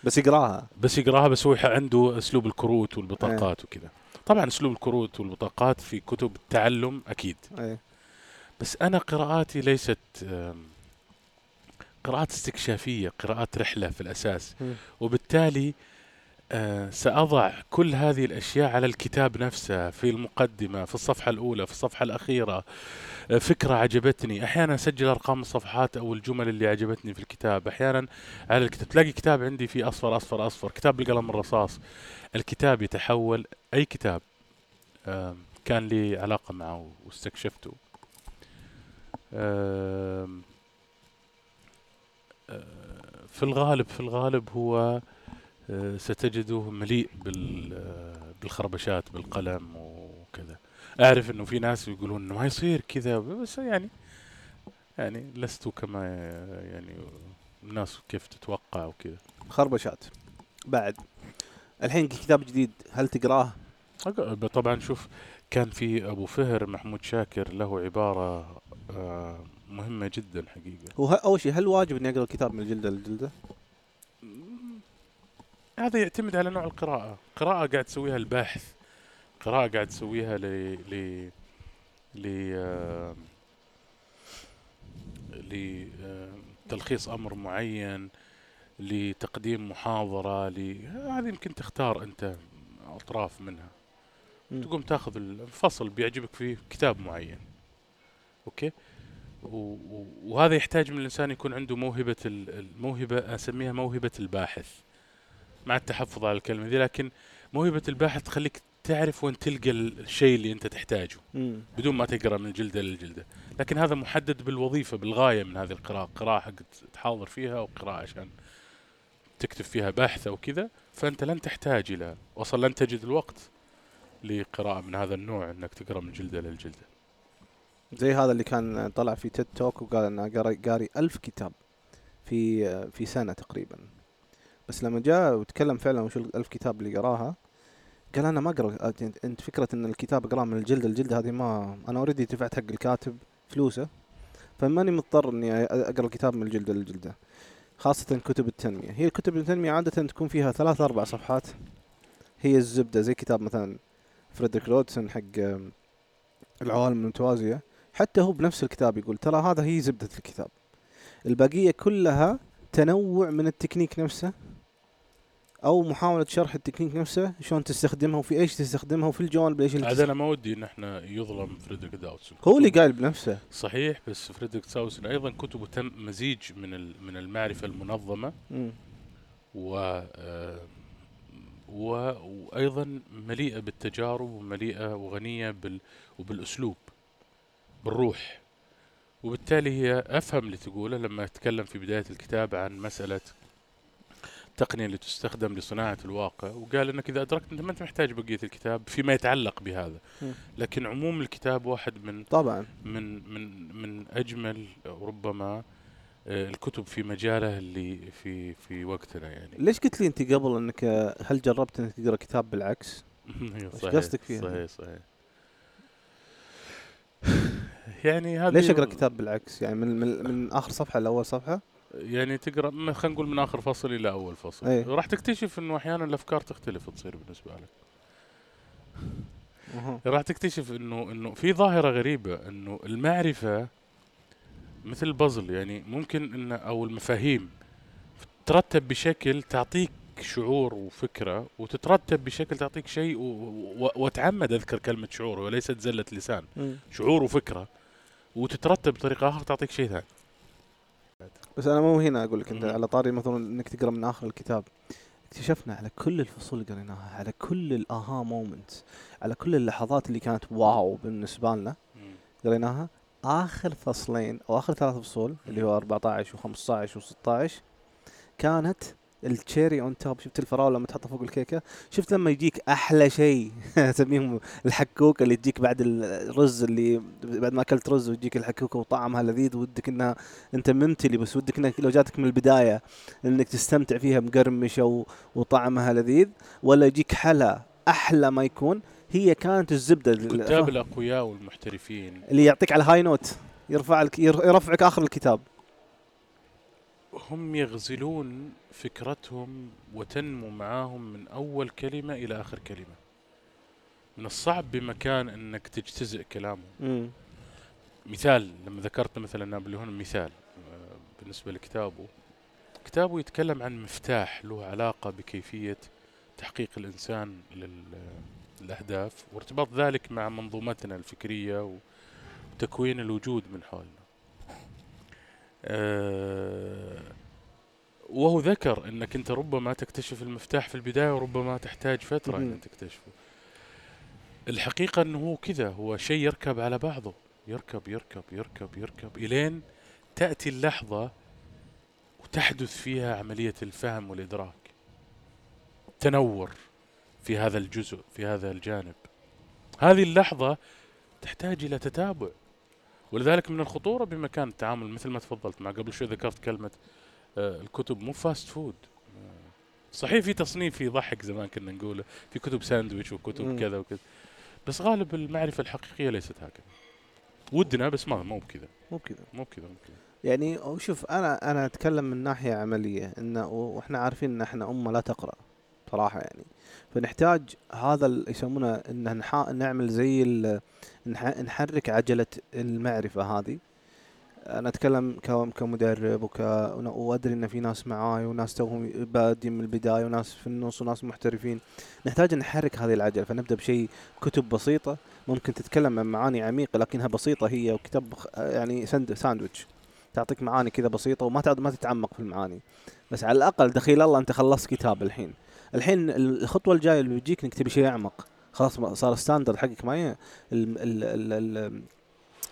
بس يقراها. بس يقراها بس هو عنده أسلوب الكروت والبطاقات وكذا. طبعا أسلوب الكروت والبطاقات في كتب التعلم أكيد. إيه. بس أنا قراءاتي ليست قراءات استكشافية قراءات رحلة في الأساس. وبالتالي آه، سأضع كل هذه الأشياء على الكتاب نفسه في المقدمة في الصفحة الأولى في الصفحة الأخيرة. آه، فكرة عجبتني. أحيانا أسجل أرقام الصفحات أو الجمل اللي عجبتني في الكتاب. أحيانا على الكتاب تلاقي كتاب عندي فيه أصفر أصفر أصفر. كتاب بالقلم الرصاص الكتاب يتحول أي كتاب كان لي علاقة معه واستكشفته. في الغالب في الغالب هو ستجده مليء بال بالخربشات بالقلم وكذا. أعرف إنه في ناس يقولون إنه ما يصير كذا بس يعني يعني لست كما يعني الناس كيف تتوقع وكذا. خربشات. بعد الحين كتاب جديد هل تقراه؟ طبعا شوف كان في أبو فهر محمود شاكر له عبارة مهمة جدا حقيقه هو أول شيء هل واجب إني أقرأ الكتاب من الجلدة للجلدة؟ هذا يعتمد على نوع القراءة قراءة قاعد تسويها الباحث قراءة قاعد تسويها ل ل ل آه، لتلخيص أمر معين لتقديم محاضرة ل هذه يمكن تختار أنت أطراف منها. تقوم تاخذ الفصل بيعجبك فيه كتاب معين أوكي؟ وهذا يحتاج من الإنسان يكون عنده موهبة ال- الموهبه أسميها موهبة الباحث مع التحفظ على الكلمة دي لكن موهبة الباحث تخليك تعرف وين تلقى ال- الشيء اللي أنت تحتاجه مم. بدون ما تقرأ من جلدة للجلدة. لكن هذا محدد بالوظيفة بالغاية من هذه القراءة. قراءة حق تحاضر فيها وقراءه عشان تكتب فيها بحث أو كذا فأنت لن تحتاج إلى أصلا لن تجد الوقت لقراءة من هذا النوع إنك تقرأ من جلدة للجلدة. زي هذا اللي كان طلع في تيد توك وقال إنه قاري قاري كتاب في في سنة تقريبا. بس لما جاء وتكلم فعلا وش الألف كتاب اللي قرأها قال أنا ما اقرا أنت فكرة إن الكتاب اقراه من الجلد للجلد هذه ما أنا already دفعت حق الكاتب فلوسه فماني مضطر إني أقرأ الكتاب من الجلد للجلده خاصة كتب التنمية. هي كتب التنمية عادة تكون فيها ثلاث أربع صفحات. هي الزبدة زي كتاب مثلا فريدريك دودسون حق العوالم المتوازية. حتى هو بنفس الكتاب يقول ترى هذا هي زبدة الكتاب. البقية كلها تنوع من التكنيك نفسه أو محاولة شرح التكنيك نفسه شلون تستخدمها وفي إيش تستخدمها وفي الجوانب إيش اللي عاد أنا ما ودي إن إحنا يظلم فريدريك دودسون هو اللي قايل بنفسه. صحيح بس فريدريك دودسون أيضا كتبه تم مزيج من من المعرفة المنظمة. و آه، و- وأيضا مليئة بالتجارب ومليئة وغنية بال وبالأسلوب. بالروح وبالتالي هي أفهم اللي تقوله لما أتكلم في بداية الكتاب عن مسألة التقنيه اللي تستخدم لصناعة الواقع وقال إنك إذا أدركت أنت ما أنت محتاج بقية الكتاب فيما يتعلق بهذا. لكن عموم الكتاب واحد من طبعا من من من أجمل ربما آه، الكتب في مجاله اللي في في وقتنا يعني ليش قلت لي أنت قبل إنك هل جربت إنك تقرأ كتاب بالعكس؟ صحيح قصدك فيها؟ صحيح صحيح يعني هذه ليش أقرأ كتاب بالعكس يعني من من, من آخر صفحة لأول صفحة يعني تقرأ خلينا نقول من آخر فصل إلى أول فصل أي. راح تكتشف إنه أحيانا الأفكار تختلف تصير بالنسبة لك. راح تكتشف انه إنه في ظاهرة غريبة إنه المعرفة مثل البازل يعني ممكن ان أو المفاهيم ترتب بشكل تعطيك شعور وفكرة وتترتب بشكل تعطيك شيء. وأتعمد أذكر كلمة شعور وليست زلة لسان مم. شعور وفكرة وتترتب بطريقة أخرى تعطيك شيء ثاني. بس أنا مو هنا أقول لك أنت. على طاري مثلا إنك تقرأ من آخر الكتاب. اكتشفنا على كل الفصول اللي قريناها على كل ال aha moments على كل اللحظات اللي كانت واو بالنسبة لنا قريناها. آخر فصلين أو آخر ثلاث فصول اللي هو 14 و15 و16 كانت ال cherry on top شفت الفراولة لما تحطها فوق الكيكة؟ شفت لما يجيك أحلى شيء؟ أسميهم الحكوكه اللي تجيك بعد الرز اللي بعد ما أكلت رز ويجيك الحكوكة وطعمها لذيذ ودك إنها أنت ممتلي بس ودك إنك لو جاتك من البداية إنك تستمتع فيها مقرمشة وطعمها لذيذ ولا يجيك حلا أحلى ما يكون هي كانت الزبدة الكتاب الأقوياء والمحترفين. اللي يعطيك على high note يرفع يرفعك آخر الكتاب. هم يغزلون فكرتهم وتنمو معاهم من أول كلمة إلى آخر كلمة. من الصعب بمكان أنك تجتزئ كلامهم. امم مثال لما ذكرت مثلا نابليون مثال آه، بالنسبة لكتابه. كتابه يتكلم عن مفتاح له علاقة بكيفية تحقيق الإنسان للأهداف وارتباط ذلك مع منظومتنا الفكرية وتكوين الوجود من حولنا. وهو ذكر إنك أنت ربما تكتشف المفتاح في البداية وربما تحتاج فترة. أن تكتشفه. الحقيقة أنه هو كذا هو شيء يركب على بعضه يركب يركب يركب يركب إلين تأتي اللحظة وتحدث فيها عملية الفهم والإدراك. تنور في هذا الجزء في هذا الجانب. هذه اللحظة تحتاج إلى تتابع ولذلك من الخطورة بمكان التعامل مثل ما تفضلت مع قبل شوي ذكرت كلمة آه، الكتب مو fast food آه، صحيح في تصنيف يضحك زمان كنا نقوله في كتب ساندويتش وكتب. كذا وكذا. بس غالب المعرفة الحقيقية ليست هكذا. ودنا بس ما مو بكذا. مو كذا مو بكذا مو بكذا. يعني شوف أنا أنا أتكلم من ناحية عملية إنه وإحنا عارفين إن إحنا أمة لا تقرأ صراحة يعني. فنحتاج هذا يسمونه إن نعمل زي نحرك عجلة المعرفة هذه. أنا أتكلم كمدرب وك وأدري إن في ناس معاي وناس توهم بادين من البداية وناس في النص وناس محترفين. نحتاج نحرك هذه العجلة. فنبدأ بشيء كتب بسيطة. ممكن تتكلم عن معاني عميقة لكنها بسيطة هي وكتاب يعني ساند ساندويتش. تعطيك معاني كذا بسيطة وما ما تتعمق في المعاني. بس على الأقل دخيل الله أنت خلصت كتاب الحين. الحين الخطوة الجاية اللي بيجيك إنك تبي شيء أعمق. خلاص صار ال standard حقك ما ي- ال ال ال ال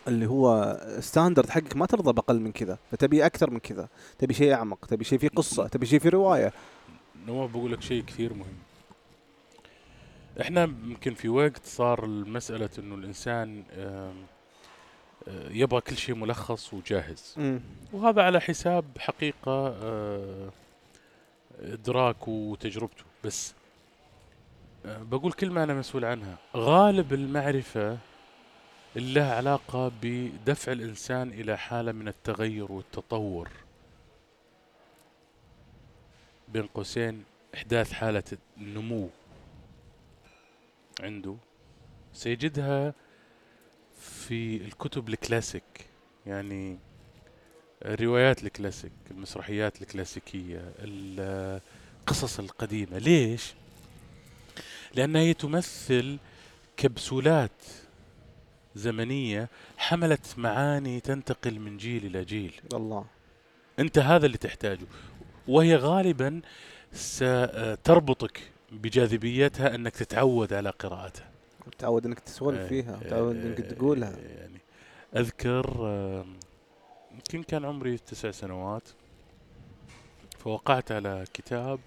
اللي هو standard حقك ما ترضى بأقل من كذا. فتبي أكثر من كذا. تبي شيء أعمق. تبي شيء فيه قصة. تبي شيء فيه رواية. نواف بقول لك شيء كثير مهم. إحنا يمكن في وقت صار المسألة إنه الإنسان آه، يبغى كل شيء ملخص وجاهز. وهذا على حساب حقيقة آه، إدراك وتجربته. بس آه، بقول كلمة أنا مسؤول عنها. غالب المعرفة اللي لها علاقة بدفع الإنسان إلى حالة من التغير والتطور. بين قوسين إحداث حالة النمو عنده. سيجدها في الكتب الكلاسيك يعني الروايات الكلاسيك المسرحيات الكلاسيكية القصص القديمة. ليش؟ لأنها هي تمثل كبسولات زمنية حملت معاني تنتقل من جيل إلى جيل. الله. أنت هذا اللي تحتاجه. وهي غالبا ستربطك بجاذبيتها أنك تتعود على قراءتها. تعود أنك تسولف فيها تعود أنك آه، تقولها. يعني أذكر آم، يمكن كان عمري تسع سنوات فوقعت على كتاب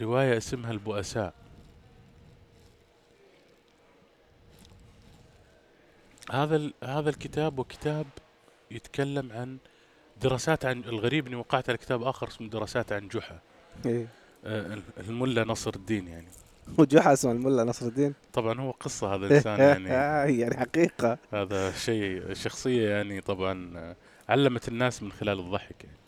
رواية اسمها البؤساء. هذا هذا الكتاب وكتاب يتكلم عن دراسات عن الغريب إني وقعت على كتاب آخر اسمه دراسات عن جحا. إيه. آه، الملا نصر الدين يعني. وجحا اسمه الملا نصر الدين؟ طبعا هو قصة هذا الإنسان يعني. يعني حقيقة. هذا شيء شخصية يعني طبعا آه، علمت الناس من خلال الضحك. يعني.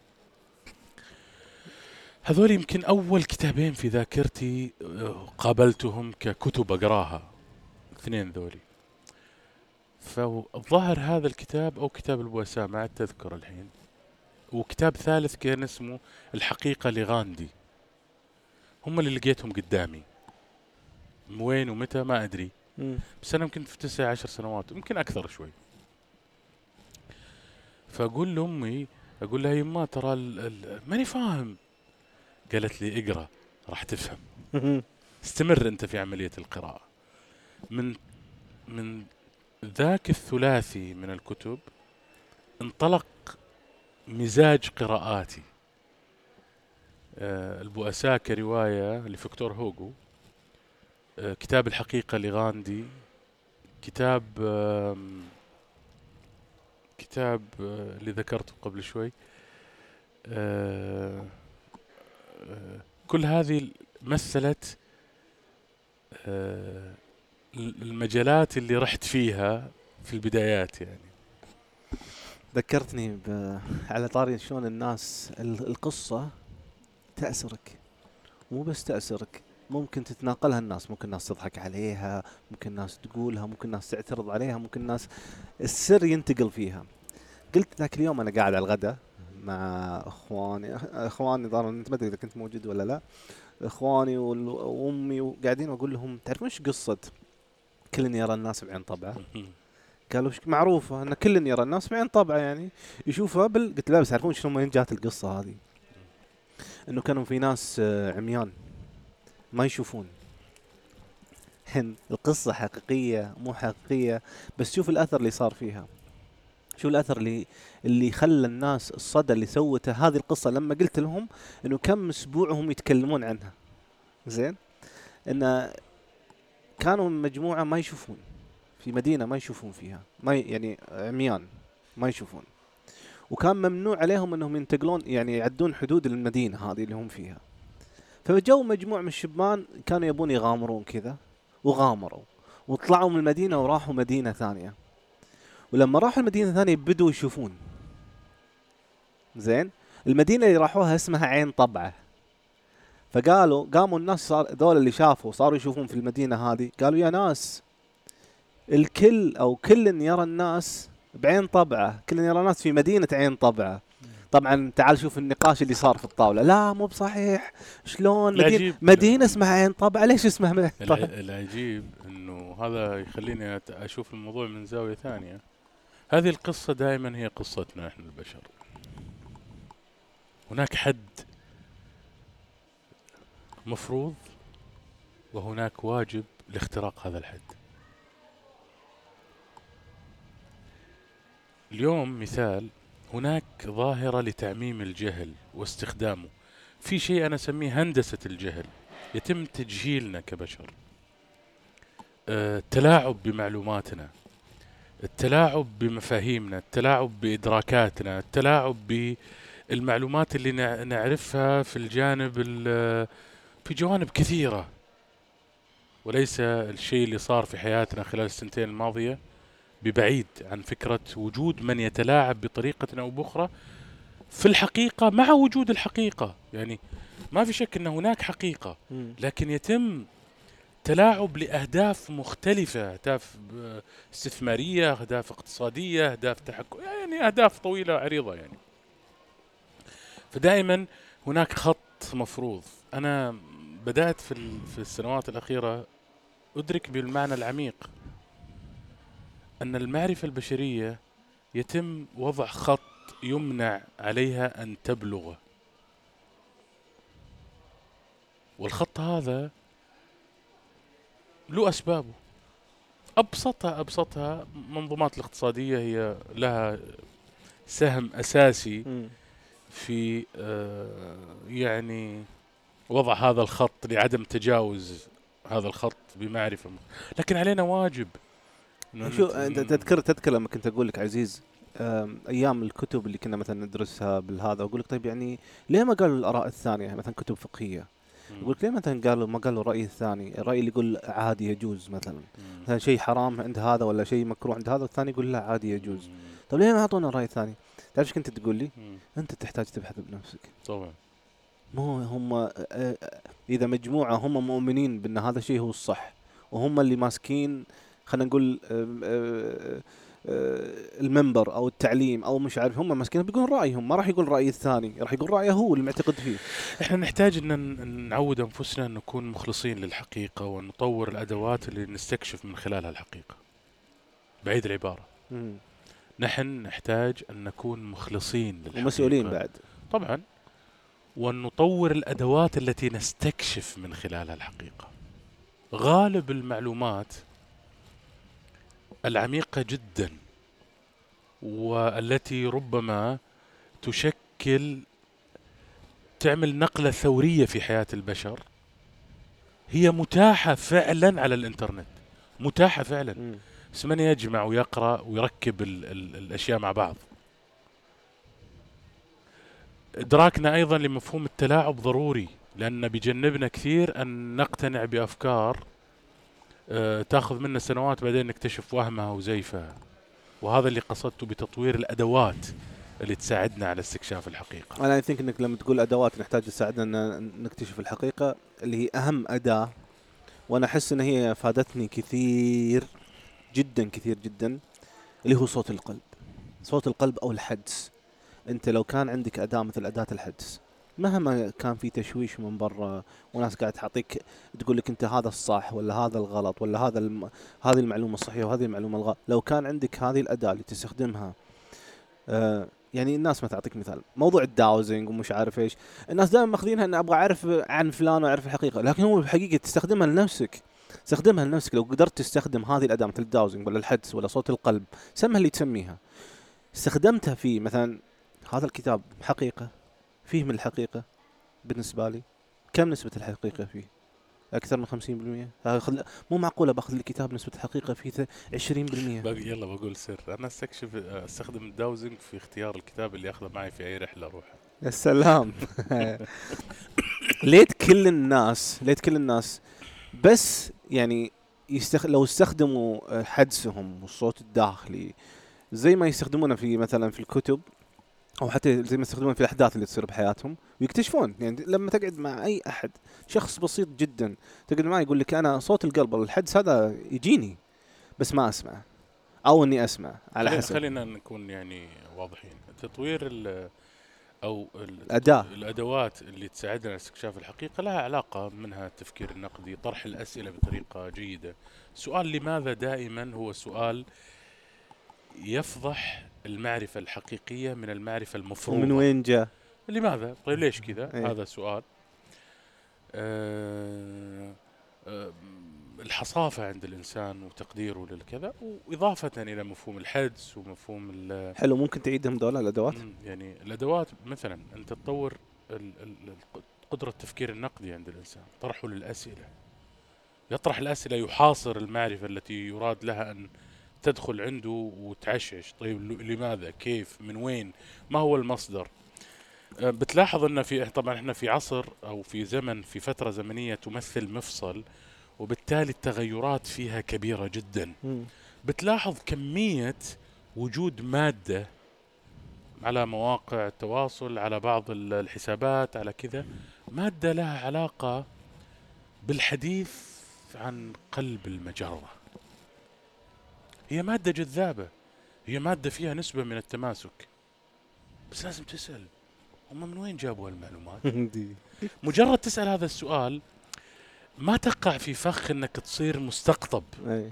هذول يمكن أول كتابين في ذاكرتي آه، قابلتهم ككتب أقراها اثنين ذولي. فالظاهر هذا الكتاب أو كتاب البؤساء ما عاد تذكر الحين. وكتاب ثالث كان اسمه الحقيقة لغاندي. هم اللي لقيتهم قدامي. وين ومتى ما أدري. مم. بس أنا يمكن في تسع عشر سنوات يمكن أكثر شوي. فأقول لأمي أقول لها يما ترى ماني فاهم. قالت لي اقرأ راح تفهم. استمر انت في عملية القراءة. من من ذاك الثلاثي من الكتب انطلق مزاج قراءاتي. آه، البؤساء كرواية لفيكتور هوغو. آه، كتاب الحقيقة لغاندي. كتاب آم، كتاب آه، اللي ذكرته قبل شوي. آه، آه، كل هذه مثلت آه، المجالات اللي رحت فيها في البدايات يعني ذكرتني. على طاري شلون الناس ال- القصة تأسرك مو بس تأسرك ممكن تتناقلها الناس ممكن الناس تضحك عليها ممكن الناس تقولها ممكن الناس تعترض عليها ممكن الناس السر ينتقل فيها قلت ذاك اليوم أنا قاعد على الغداء مع إخواني. إخواني ظهر أنت ما أدري إذا كنت موجود ولا لا. إخواني وأمي وقاعدين أقول لهم تعرفون إيش قصة كل يرى الناس بعين طبعه؟ قالوا معروفه إن كل يرى الناس بعين طبعه يعني. يشوفها بال قلت لا بس تعرفون شلون وين جات القصة هذه. إنه كانوا في ناس آه، عميان ما يشوفون. هن القصة حقيقية مو حقيقية بس شوف الأثر اللي صار فيها. شو الأثر اللي اللي خلى الناس الصدى اللي سوته هذه القصة لما قلت لهم إنه كم أسبوع هم يتكلمون عنها. زين؟ إن كانوا مجموعة ما يشوفون. في مدينة ما يشوفون فيها. ما يعني عميان ما يشوفون. وكان ممنوع عليهم إنهم ينتقلون يعني يعدون حدود المدينة هذه اللي هم فيها. فجو مجموعة من الشبان كانوا يبون يغامرون كذا وغامروا. وطلعوا من المدينة وراحوا مدينة ثانية. ولما راحوا المدينة الثانية بدوا يشوفون. زين؟ المدينة اللي راحوها اسمها عين طبعة. فقالوا قاموا الناس صار ذول اللي شافوا صاروا يشوفون في المدينة هذه. قالوا يا ناس الكل أو كل يرى الناس بعين طبعة. كل يرى الناس في مدينة عين طبعة. طبعا تعال شوف النقاش اللي صار في الطاولة. لا مو بصحيح. شلون؟ مدينه مدينة اسمها عين طبعة. ليش اسمها عين العجيب إنه هذا يخليني أشوف الموضوع من زاوية ثانية. هذه القصة دائما هي قصتنا إحنا البشر. هناك حد مفروض وهناك واجب لاختراق هذا الحد. اليوم مثال هناك ظاهرة لتعميم الجهل واستخدامه. في شيء أنا أسميه هندسة الجهل. يتم تجهيلنا كبشر. التلاعب بمعلوماتنا. التلاعب بمفاهيمنا التلاعب بإدراكاتنا التلاعب بالمعلومات اللي نع- نعرفها في الجانب ال- في جوانب كثيرة وليس الشيء اللي صار في حياتنا خلال السنتين الماضية ببعيد عن فكرة وجود من يتلاعب بطريقة أو بأخرى في الحقيقة مع وجود الحقيقة يعني ما في شك أن هناك حقيقة. لكن يتم تلاعب لأهداف مختلفة أهداف آه، استثمارية أهداف اقتصادية أهداف تحكم يعني أهداف طويلة عريضة يعني. فدائما هناك خط مفروض. أنا بدأت في في السنوات الأخيرة أدرك بالمعنى العميق أن المعرفة البشرية يتم وضع خط يمنع عليها أن تبلغ. والخط هذا له أسبابه أبسطها أبسطها المنظومات الاقتصادية هي لها سهم أساسي مم. في آه، يعني وضع هذا الخط لعدم تجاوز هذا الخط بمعرفة لكن علينا واجب إنه شو نت- أنت تذكر تذكر لما كنت أقول لك عزيز أيام الكتب اللي كنا مثلا ندرسها بالهذا أقول لك طيب يعني ليه ما قالوا الآراء الثانية مثلا كتب فقهية. يقول لك ليه مثلا قالوا ما قالوا الراي الثاني؟ الراي اللي يقول عادي يجوز مثلا. مثلا شيء حرام عند هذا ولا شيء مكروه عند هذا والثاني يقول لا عادي يجوز. طيب ليه ما اعطونا الراي الثاني تعرف إيش كنت تقول لي. أنت تحتاج تبحث بنفسك. طبعا. مو هم آه، آه، إذا مجموعة هم مؤمنين بأن هذا الشيء هو الصح وهم اللي ماسكين خلينا نقول آه، المنبر أو التعليم أو مش عارف هم ماسكين بيقولون رأيهم ما راح يقول رأي الثاني راح يقول رأيه هو اللي معتقد فيه إحنا نحتاج إن نعود أنفسنا إن نكون مخلصين للحقيقة ونطور الأدوات اللي نستكشف من خلالها الحقيقة. بعيد العبارة. مم. نحن نحتاج أن نكون مخلصين للحقيقة ومسؤولين بعد طبعا وأن نطور الأدوات التي نستكشف من خلالها الحقيقة غالب المعلومات العميقة جدا والتي ربما تشكل تعمل نقلة ثورية في حياة البشر هي متاحة فعلا على الإنترنت. متاحة فعلا. بس من يجمع ويقرأ ويركب ال ال الأشياء مع بعض؟ إدراكنا أيضا لمفهوم التلاعب ضروري لأن بيجنبنا كثير أن نقتنع بأفكار تاخذ منا سنوات بعدين نكتشف وهمها وزيفها. وهذا اللي قصدته بتطوير الأدوات اللي تساعدنا على استكشاف الحقيقة. أنا ثينك إنك لما تقول أدوات نحتاج تساعدنا إن نكتشف الحقيقة اللي هي أهم أداة وأنا أحس إن هي فادتني كثير جدا كثير جدا اللي هو صوت القلب. صوت القلب أو الحدس. أنت لو كان عندك أداة مثل أداة الحدس مهما كان في تشويش من برا وناس قاعد تعطيك تقول لك أنت هذا الصح ولا هذا الغلط ولا هذا الم... هذه المعلومة الصحيحة وهذه المعلومة الغلط لو كان عندك هذه الأداة اللي تستخدمها آه يعني الناس ما تعطيك مثال. موضوع الداوزنج ومش عارف إيش. الناس دائما ماخذينها إن أبغى أعرف عن فلان وأعرف الحقيقة لكن هو الحقيقة تستخدمها لنفسك. استخدمها لنفسك. لو قدرت تستخدم هذه الأداة مثل الداوزنج ولا الحدس ولا صوت القلب سمها اللي تسميها. استخدمتها في مثلا هذا الكتاب حقيقة. فيه من الحقيقة بالنسبة لي. كم نسبة الحقيقة فيه؟ أكثر من 50% هذا خل... مو معقولة بأخذ الكتاب نسبة الحقيقة فيه ث- 20% باقي يلا بقول سر. أنا أستكشف أستخدم الداوزنج في اختيار الكتاب اللي أخذه معي في أي رحلة أروح يا سلام. ليت كل الناس ليت كل الناس بس يعني يستخ... لو استخدموا آه، حدسهم والصوت الداخلي زي ما يستخدمونه في مثلا في الكتب أو حتى زي ما يستخدمون في الأحداث اللي تصير بحياتهم ويكتشفون. يعني لما تقعد مع أي أحد شخص بسيط جدا تقعد معه يقول لك أنا صوت القلب الحدس هذا يجيني بس ما أسمع أو إني أسمع على حسب. خلينا نكون يعني واضحين. تطوير ال أو ال- الأداة. الأدوات اللي تساعدنا على استكشاف الحقيقة لها علاقة منها التفكير النقدي طرح الأسئلة بطريقة جيدة. سؤال لماذا دائما هو سؤال يفضح المعرفة الحقيقية من المعرفة المفروضة. ومن وين جاء؟ لماذا؟ طيب ليش كذا؟ إيه. هذا سؤال آه آه الحصافة عند الإنسان وتقديره للكذا وإضافة إلى مفهوم الحدس ومفهوم ال- حلو ممكن تعيدهم دول الادوات يعني الأدوات مثلا انت تطور قدرة التفكير النقدي عند الإنسان طرحه للأسئلة. يطرح الأسئلة يحاصر المعرفة التي يراد لها أن تدخل عنده وتعشش. طيب لماذا؟ كيف؟ من وين؟ ما هو المصدر؟ آه، بتلاحظ ان في طبعا إحنا في عصر أو في زمن في فترة زمنية تمثل مفصل وبالتالي التغيرات فيها كبيرة جدا. بتلاحظ كمية وجود مادة على مواقع التواصل على بعض ال- الحسابات على كذا مادة لها علاقة بالحديث عن قلب المجرة. هي مادة جذابة. هي مادة فيها نسبة من التماسك. بس لازم تسأل. هم من وين جابوا هالمعلومات. مجرد تسأل هذا السؤال ما تقع في فخ إنك تصير مستقطب. أي.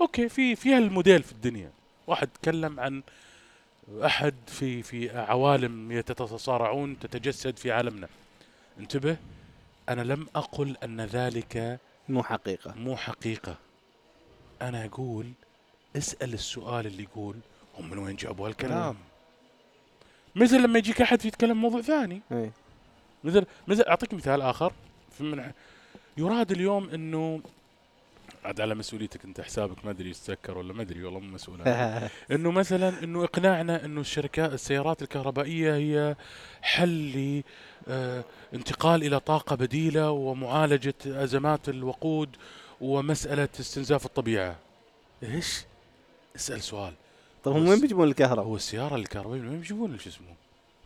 أوكي في في هالموديل في الدنيا. واحد تكلم عن أحد في في عوالم يتصارعون تتجسد في عالمنا. انتبه أنا لم أقل أن ذلك مو حقيقة. مو حقيقة. أنا أقول اسأل السؤال اللي يقول هم من وين جابوا هالكلام. مثل لما يجيك أحد يتكلم موضوع ثاني. اي مثل مثل أعطيك مثال آخر. في من يراد اليوم انه عاد على مسؤوليتك أنت حسابك ما أدري يتسكر ولا ما أدري والله مو مسؤول. إنه مثلا إنه إقناعنا إنه الشركات السيارات الكهربائية هي حل لانتقال إلى طاقة بديلة ومعالجة أزمات الوقود ومسألة استنزاف الطبيعة. إيش؟ اسأل سؤال. طيب هم وين بيجيبون الكهرباء؟ هو السيارة الكهربائيه من وين بيجيبون شو اسمه؟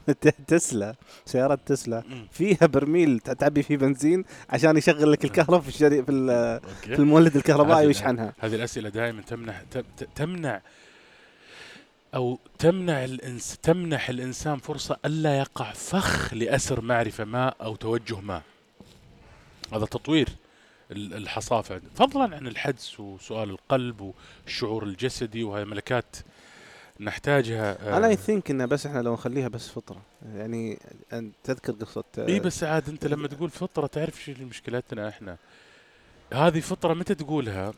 تسلا سيارات تسلا. فيها برميل تعبي فيه بنزين عشان يشغل لك الكهرباء في الشري في, في المولد الكهربائي ويشحنها هذه الأسئلة دائما تمنح ت- ت- تمنع أو تمنع الإنس تمنح الإنسان فرصة ألا يقع فخ لأسر معرفة ما أو توجه ما. هذا تطوير. ال- الحصافة. عند- فضلا عن الحدس وسؤال القلب والشعور الجسدي وهي ملكات نحتاجها آه، أنا اي ثينك إنه بس إحنا لو نخليها بس فطرة. يعني أن تذكر قصة آه، إي بس عاد أنت لما تقول فطرة تعرف شو مشكلتنا إحنا. هذه فطرة متى تقولها؟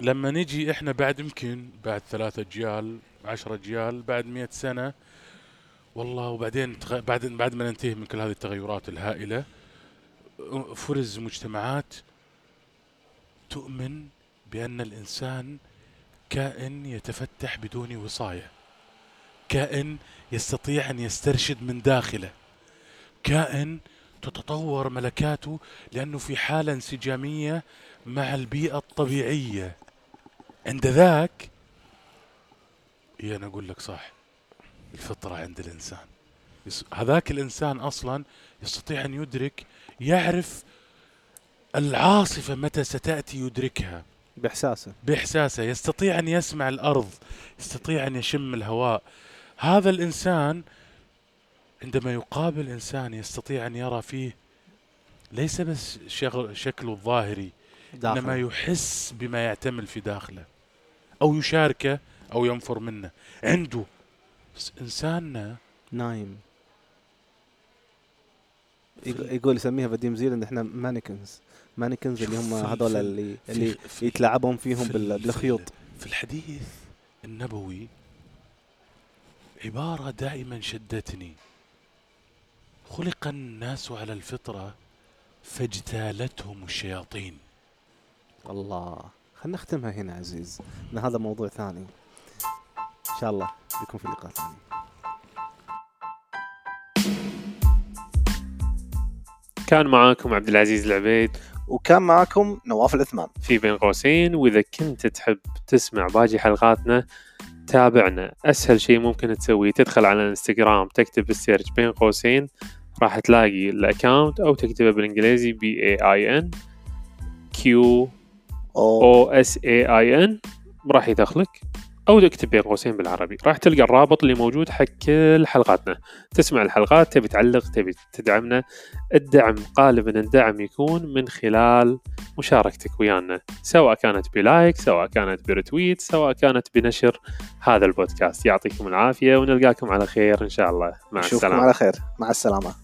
لما نجي إحنا بعد يمكن بعد ثلاثة اجيال عشرة اجيال بعد مئة سنة والله وبعدين تغ... بعد بعد ما ننتهي من كل هذه التغيرات الهائلة فرز مجتمعات تؤمن بأن الإنسان كائن يتفتح بدون وصاية كائن يستطيع أن يسترشد من داخله كائن تتطور ملكاته لأنه في حالة انسجامية مع البيئة الطبيعية. عند ذاك إيه أنا أقول لك صح الفطرة عند الإنسان. هذاك الإنسان أصلا يستطيع أن يدرك يعرف العاصفة متى ستأتي يدركها. بإحساسه. بإحساسه. يستطيع أن يسمع الأرض يستطيع أن يشم الهواء. هذا الإنسان عندما يقابل إنسان يستطيع أن يرى فيه ليس بس شغل شكله الظاهري إنما داخل يحس بما يعتمل في داخله أو يشاركه أو ينفر منه. عنده. بس إنساننا نايم. يقول يسميها بديم زيلاند إحنا مانيكنز. مانيكنز اللي هم في- هذول في- اللي في- اللي في- يتلاعبون فيهم في بال- ال- في بالخيوط. ال- في الحديث النبوي عبارة دائما شدتني. خلق الناس على الفطرة فاجتالتهم الشياطين. الله خلينا نختمها هنا عزيز. إن هذا موضوع ثاني. إن شاء الله بيكون في لقاء ثاني. كان معاكم عبد العزيز العبيد. وكان معكم نواف العثمان في بين قوسين وإذا كنت تحب تسمع باقي حلقاتنا تابعنا. أسهل شيء ممكن تسويه تدخل على الانستغرام تكتب بال search بين قوسين راح تلاقي ال account أو تكتبه بالإنجليزي B A I N Q O S A I N راح يدخلك. أو تكتب بين قوسين بالعربي. راح تلقى الرابط اللي موجود حق كل حلقاتنا. تسمع الحلقات تبي تعلق تبي تدعمنا. الدعم غالبا الدعم يكون من خلال مشاركتك ويانا. سواء كانت بلايك سواء كانت برتويت سواء كانت بنشر هذا البودكاست. يعطيكم العافية ونلقاكم على خير إن شاء الله. مع السلامة. على خير. مع السلامة.